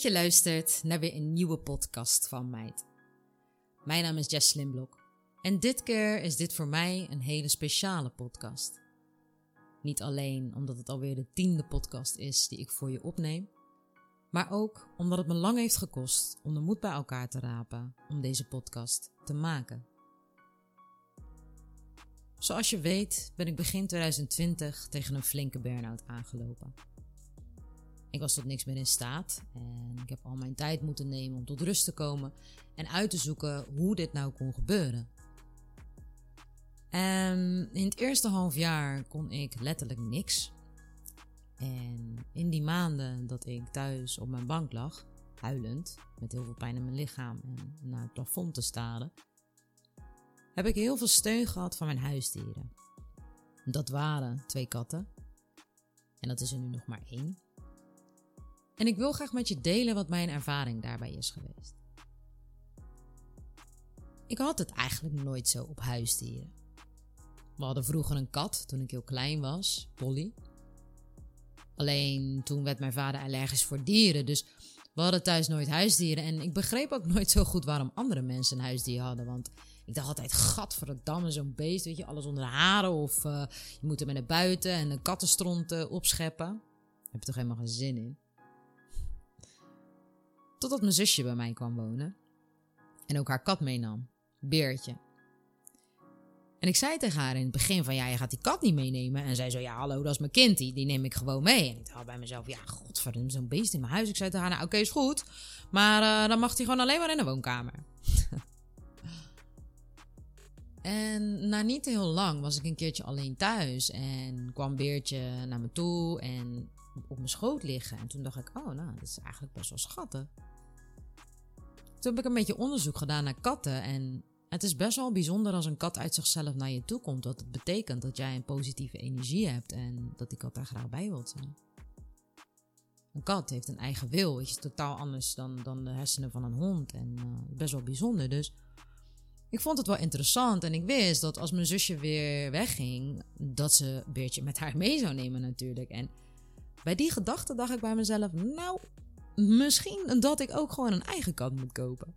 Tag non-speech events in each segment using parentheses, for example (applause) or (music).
dat je luistert naar weer een nieuwe podcast van Meid. Mijn naam is Jess Slimblok en dit keer is dit voor mij een hele speciale podcast. Niet alleen omdat het alweer de tiende podcast is die ik voor je opneem, maar ook omdat het me lang heeft gekost om de moed bij elkaar te rapen om deze podcast te maken. Zoals je weet ben ik begin 2020 tegen een flinke burn-out aangelopen. Ik was tot niks meer in staat en ik heb al mijn tijd moeten nemen om tot rust te komen en uit te zoeken hoe dit nou kon gebeuren. En in het eerste half jaar kon ik letterlijk niks. En in die maanden dat ik thuis op mijn bank lag, huilend, met heel veel pijn in mijn lichaam en naar het plafond te staren, heb ik heel veel steun gehad van mijn huisdieren. Dat waren twee katten. En dat is er nu nog maar één. En ik wil graag met je delen wat mijn ervaring daarbij is geweest. Ik had het eigenlijk nooit zo op huisdieren. We hadden vroeger een kat toen ik heel klein was, Polly. Alleen toen werd mijn vader allergisch voor dieren, dus we hadden thuis nooit huisdieren. En ik begreep ook nooit zo goed waarom andere mensen een huisdier hadden. Want ik dacht altijd, gat voor het damme, zo'n beest, weet je, alles onder de haren. Of uh, je moet hem naar buiten en een kattenstront opscheppen. Daar heb je toch helemaal geen zin in. Totdat mijn zusje bij mij kwam wonen. En ook haar kat meenam. Beertje. En ik zei tegen haar in het begin van ja, je gaat die kat niet meenemen. En zij zo ja, hallo, dat is mijn kind, die, neem ik gewoon mee. En ik dacht bij mezelf, ja, godverdomme, zo'n beest in mijn huis. Ik zei tegen haar, nou oké, is goed. Maar uh, dan mag hij gewoon alleen maar in de woonkamer. (laughs) en na niet heel lang was ik een keertje alleen thuis. En kwam Beertje naar me toe en op mijn schoot liggen. En toen dacht ik, oh nou, dat is eigenlijk best wel schattig. Toen heb ik een beetje onderzoek gedaan naar katten. En het is best wel bijzonder als een kat uit zichzelf naar je toe komt. Dat het betekent dat jij een positieve energie hebt en dat die kat daar graag bij wilt zijn. Een kat heeft een eigen wil. Is totaal anders dan, dan de hersenen van een hond. En uh, best wel bijzonder. Dus ik vond het wel interessant. En ik wist dat als mijn zusje weer wegging, dat ze beertje met haar mee zou nemen natuurlijk. En bij die gedachte dacht ik bij mezelf, nou, misschien dat ik ook gewoon een eigen kat moet kopen.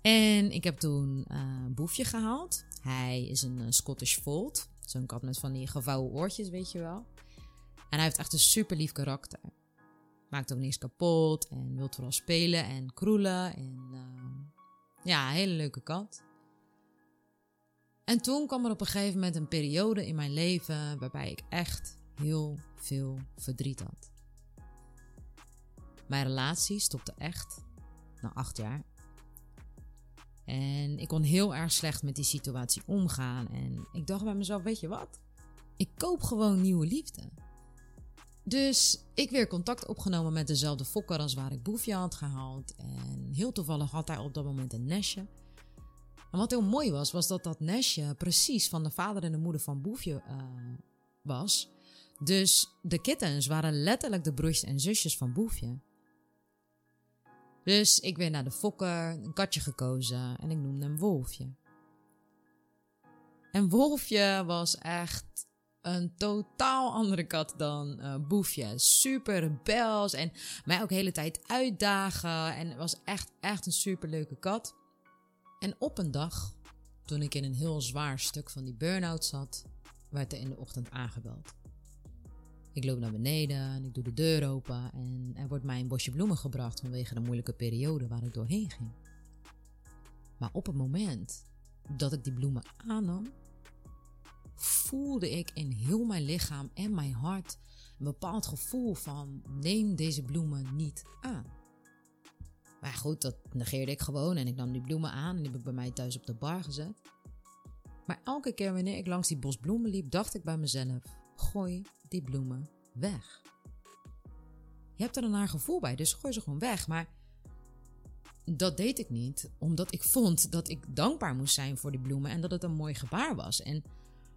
En ik heb toen een boefje gehaald. Hij is een, een Scottish Fold. Zo'n kat met van die gevouwen oortjes, weet je wel. En hij heeft echt een super lief karakter. Maakt ook niks kapot en wil vooral spelen en kroelen. En uh, ja, een hele leuke kat. En toen kwam er op een gegeven moment een periode in mijn leven waarbij ik echt heel veel verdriet had. Mijn relatie stopte echt na acht jaar. En ik kon heel erg slecht met die situatie omgaan. En ik dacht bij mezelf: Weet je wat? Ik koop gewoon nieuwe liefde. Dus ik weer contact opgenomen met dezelfde fokker als waar ik Boefje had gehaald. En heel toevallig had hij op dat moment een nestje. En wat heel mooi was, was dat dat nestje precies van de vader en de moeder van Boefje uh, was. Dus de kittens waren letterlijk de broers en zusjes van Boefje. Dus ik ben naar de fokker, een katje gekozen en ik noemde hem Wolfje. En Wolfje was echt een totaal andere kat dan uh, Boefje. Super rebels en mij ook de hele tijd uitdagen. En was echt, echt een super leuke kat. En op een dag, toen ik in een heel zwaar stuk van die burn-out zat, werd er in de ochtend aangebeld. Ik loop naar beneden en ik doe de deur open en er wordt mij een bosje bloemen gebracht vanwege de moeilijke periode waar ik doorheen ging. Maar op het moment dat ik die bloemen aannam, voelde ik in heel mijn lichaam en mijn hart een bepaald gevoel van neem deze bloemen niet aan. Maar goed, dat negeerde ik gewoon en ik nam die bloemen aan en die heb bij mij thuis op de bar gezet. Maar elke keer wanneer ik langs die bos bloemen liep, dacht ik bij mezelf: gooi die bloemen weg. Je hebt er een naar gevoel bij, dus gooi ze gewoon weg. Maar dat deed ik niet, omdat ik vond dat ik dankbaar moest zijn voor die bloemen en dat het een mooi gebaar was. En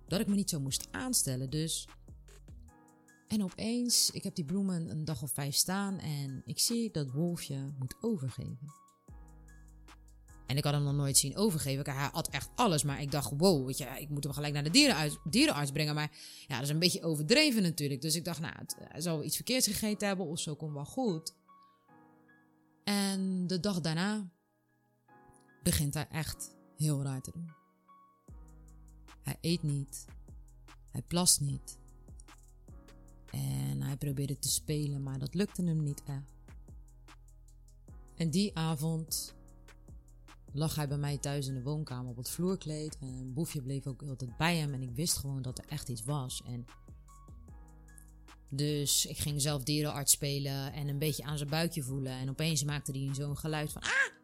dat ik me niet zo moest aanstellen. Dus. En opeens, ik heb die bloemen een dag of vijf staan en ik zie dat Wolfje moet overgeven. En ik had hem nog nooit zien overgeven. Hij had echt alles. Maar ik dacht, wow, weet je, ik moet hem gelijk naar de dierenarts, dierenarts brengen. Maar ja, dat is een beetje overdreven natuurlijk. Dus ik dacht, nou, hij zal iets verkeerds gegeten hebben of zo, komt wel goed. En de dag daarna begint hij echt heel raar te doen. Hij eet niet. Hij plast niet. En hij probeerde te spelen, maar dat lukte hem niet echt. En die avond lag hij bij mij thuis in de woonkamer op het vloerkleed. En Boefje bleef ook altijd bij hem. En ik wist gewoon dat er echt iets was. En dus ik ging zelf dierenarts spelen en een beetje aan zijn buikje voelen. En opeens maakte hij zo'n geluid van ah!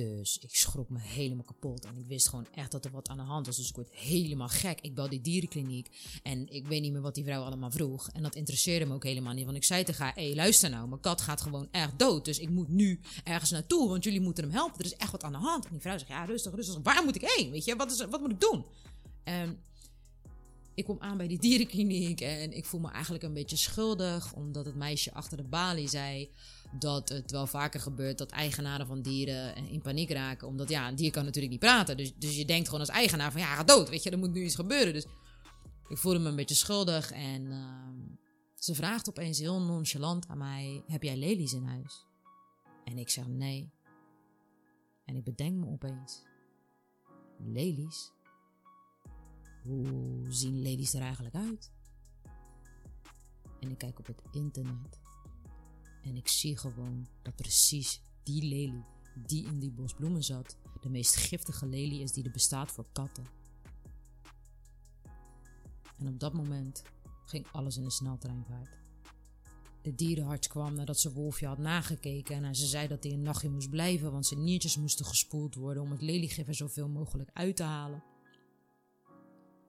Dus ik schrok me helemaal kapot. En ik wist gewoon echt dat er wat aan de hand was. Dus ik word helemaal gek. Ik bel die dierenkliniek. En ik weet niet meer wat die vrouw allemaal vroeg. En dat interesseerde me ook helemaal niet. Want ik zei tegen haar: hé, luister nou. Mijn kat gaat gewoon echt dood. Dus ik moet nu ergens naartoe. Want jullie moeten hem helpen. Er is echt wat aan de hand. En die vrouw zegt: ja, rustig, rustig. Waar moet ik heen? Weet je, wat, is, wat moet ik doen? En ik kom aan bij die dierenkliniek. En ik voel me eigenlijk een beetje schuldig. Omdat het meisje achter de balie zei dat het wel vaker gebeurt dat eigenaren van dieren in paniek raken. Omdat ja, een dier kan natuurlijk niet praten. Dus, dus je denkt gewoon als eigenaar van ja, ga dood. Weet je, er moet nu iets gebeuren. Dus ik voelde me een beetje schuldig. En uh, ze vraagt opeens heel nonchalant aan mij: Heb jij lelies in huis? En ik zeg nee. En ik bedenk me opeens: Lelies? Hoe zien lelies er eigenlijk uit? En ik kijk op het internet. En ik zie gewoon dat precies die lelie die in die bos bloemen zat, de meest giftige lelie is die er bestaat voor katten. En op dat moment ging alles in de sneltreinvaart. De dierenarts kwam nadat ze Wolfje had nagekeken en ze zei dat hij een nachtje moest blijven, want zijn niertjes moesten gespoeld worden om het leliegif er zoveel mogelijk uit te halen.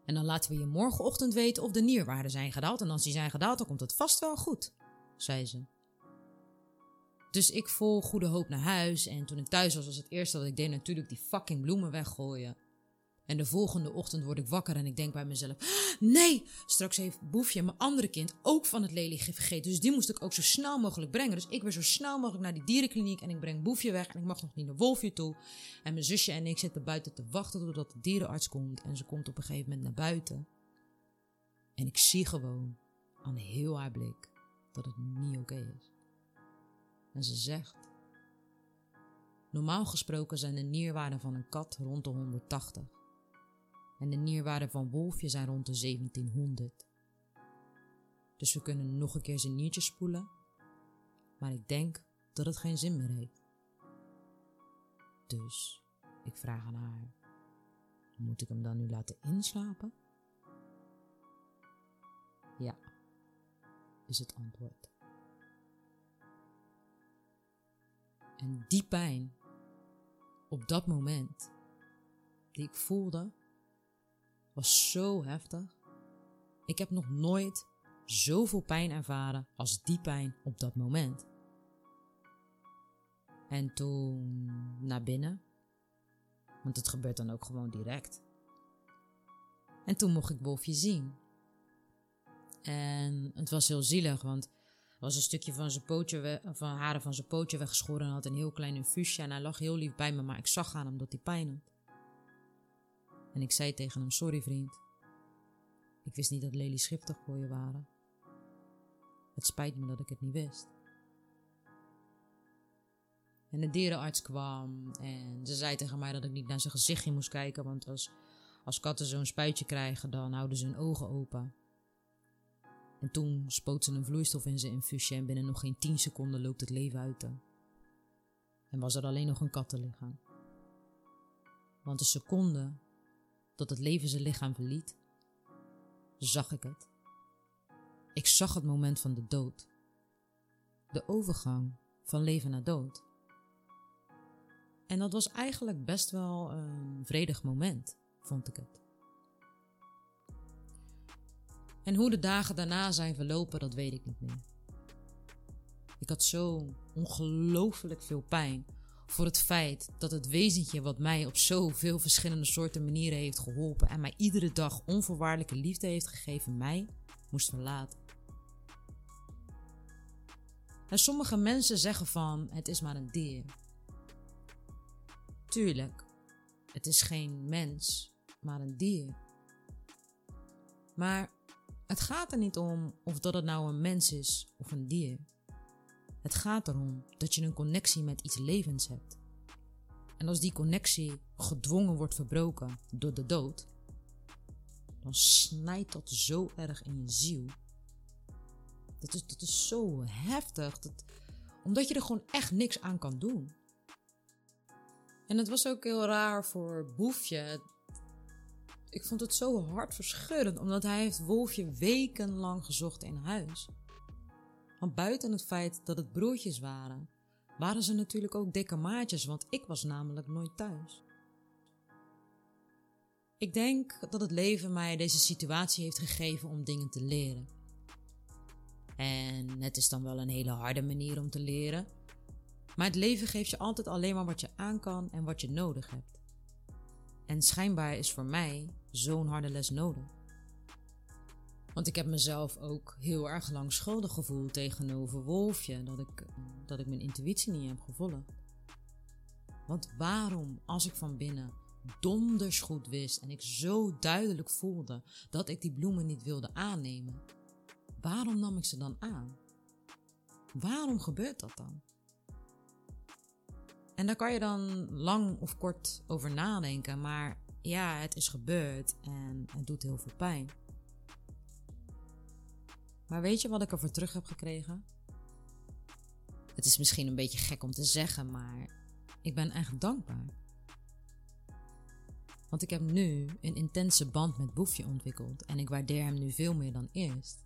En dan laten we je morgenochtend weten of de nierwaarden zijn gedaald. En als die zijn gedaald, dan komt het vast wel goed, zei ze. Dus ik vol goede hoop naar huis. En toen ik thuis was, was het eerste wat ik deed natuurlijk die fucking bloemen weggooien. En de volgende ochtend word ik wakker en ik denk bij mezelf: nee, straks heeft Boefje, mijn andere kind, ook van het leliegif gegeten. Dus die moest ik ook zo snel mogelijk brengen. Dus ik weer zo snel mogelijk naar die dierenkliniek en ik breng Boefje weg. En ik mag nog niet naar Wolfje toe. En mijn zusje en ik zitten buiten te wachten totdat de dierenarts komt. En ze komt op een gegeven moment naar buiten. En ik zie gewoon aan heel haar blik dat het niet oké is. En ze zegt: Normaal gesproken zijn de nierwaarden van een kat rond de 180 en de nierwaarden van Wolfje zijn rond de 1700. Dus we kunnen nog een keer zijn niertjes spoelen, maar ik denk dat het geen zin meer heeft. Dus ik vraag aan haar: Moet ik hem dan nu laten inslapen? Ja, is het antwoord. En die pijn, op dat moment, die ik voelde, was zo heftig. Ik heb nog nooit zoveel pijn ervaren als die pijn op dat moment. En toen naar binnen, want het gebeurt dan ook gewoon direct. En toen mocht ik Wolfje zien. En het was heel zielig, want was een stukje van zijn pootje, van haren van zijn pootje weggeschoren en had een heel klein infuusje. En hij lag heel lief bij me, maar ik zag aan hem dat hij pijn had. En ik zei tegen hem: Sorry vriend. Ik wist niet dat lelies schiftig voor je waren. Het spijt me dat ik het niet wist. En de dierenarts kwam en ze zei tegen mij dat ik niet naar zijn gezichtje moest kijken, want als, als katten zo'n spuitje krijgen, dan houden ze hun ogen open. En toen spoot ze een vloeistof in zijn infuusje en binnen nog geen 10 seconden loopt het leven uit. En was er alleen nog een kattenlichaam. Want de seconde dat het leven zijn lichaam verliet, zag ik het. Ik zag het moment van de dood. De overgang van leven naar dood. En dat was eigenlijk best wel een vredig moment, vond ik het. En hoe de dagen daarna zijn verlopen, dat weet ik niet meer. Ik had zo ongelooflijk veel pijn voor het feit dat het wezentje wat mij op zoveel verschillende soorten manieren heeft geholpen en mij iedere dag onvoorwaardelijke liefde heeft gegeven, mij moest verlaten. En sommige mensen zeggen van het is maar een dier. Tuurlijk, het is geen mens, maar een dier. Maar het gaat er niet om of dat het nou een mens is of een dier. Het gaat erom dat je een connectie met iets levends hebt. En als die connectie gedwongen wordt verbroken door de dood, dan snijdt dat zo erg in je ziel. Dat is, dat is zo heftig. Dat, omdat je er gewoon echt niks aan kan doen. En het was ook heel raar voor Boefje. Ik vond het zo hartverscheurend, omdat hij heeft Wolfje wekenlang gezocht in huis. Want buiten het feit dat het broertjes waren, waren ze natuurlijk ook dikke maatjes, want ik was namelijk nooit thuis. Ik denk dat het leven mij deze situatie heeft gegeven om dingen te leren. En het is dan wel een hele harde manier om te leren. Maar het leven geeft je altijd alleen maar wat je aan kan en wat je nodig hebt. En schijnbaar is voor mij zo'n harde les nodig. Want ik heb mezelf ook heel erg lang schuldig gevoeld tegenover Wolfje dat ik, dat ik mijn intuïtie niet heb gevolgd. Want waarom, als ik van binnen donders goed wist en ik zo duidelijk voelde dat ik die bloemen niet wilde aannemen, waarom nam ik ze dan aan? Waarom gebeurt dat dan? En daar kan je dan lang of kort over nadenken, maar ja, het is gebeurd en het doet heel veel pijn. Maar weet je wat ik ervoor terug heb gekregen? Het is misschien een beetje gek om te zeggen, maar ik ben echt dankbaar. Want ik heb nu een intense band met Boefje ontwikkeld en ik waardeer hem nu veel meer dan eerst.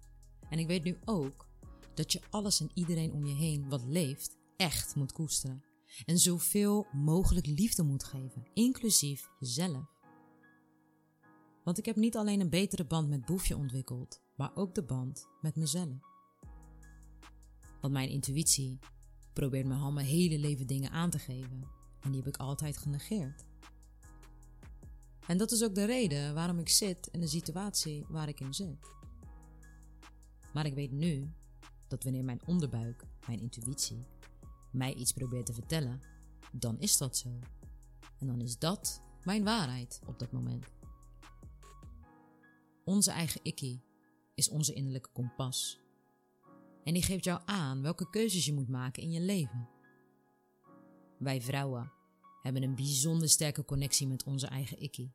En ik weet nu ook dat je alles en iedereen om je heen wat leeft echt moet koesteren. En zoveel mogelijk liefde moet geven, inclusief jezelf. Want ik heb niet alleen een betere band met Boefje ontwikkeld, maar ook de band met mezelf. Want mijn intuïtie probeert me al mijn hele leven dingen aan te geven en die heb ik altijd genegeerd. En dat is ook de reden waarom ik zit in de situatie waar ik in zit. Maar ik weet nu dat wanneer mijn onderbuik, mijn intuïtie, mij iets probeert te vertellen, dan is dat zo. En dan is dat mijn waarheid op dat moment. Onze eigen ikkie is onze innerlijke kompas. En die geeft jou aan welke keuzes je moet maken in je leven. Wij vrouwen hebben een bijzonder sterke connectie met onze eigen ikkie.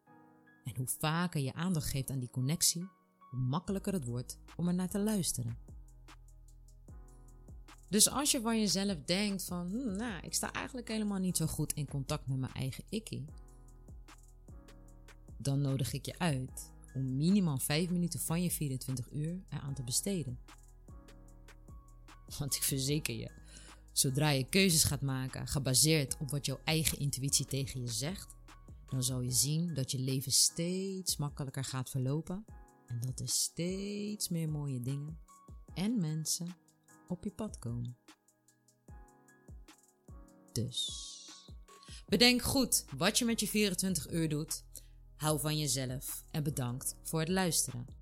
En hoe vaker je aandacht geeft aan die connectie, hoe makkelijker het wordt om er naar te luisteren. Dus als je van jezelf denkt van, hm, nou, ik sta eigenlijk helemaal niet zo goed in contact met mijn eigen ikkie, dan nodig ik je uit om minimaal 5 minuten van je 24 uur eraan te besteden. Want ik verzeker je, zodra je keuzes gaat maken gebaseerd op wat jouw eigen intuïtie tegen je zegt, dan zal je zien dat je leven steeds makkelijker gaat verlopen en dat er steeds meer mooie dingen en mensen op je pad komen. Dus bedenk goed wat je met je 24 uur doet. Hou van jezelf en bedankt voor het luisteren.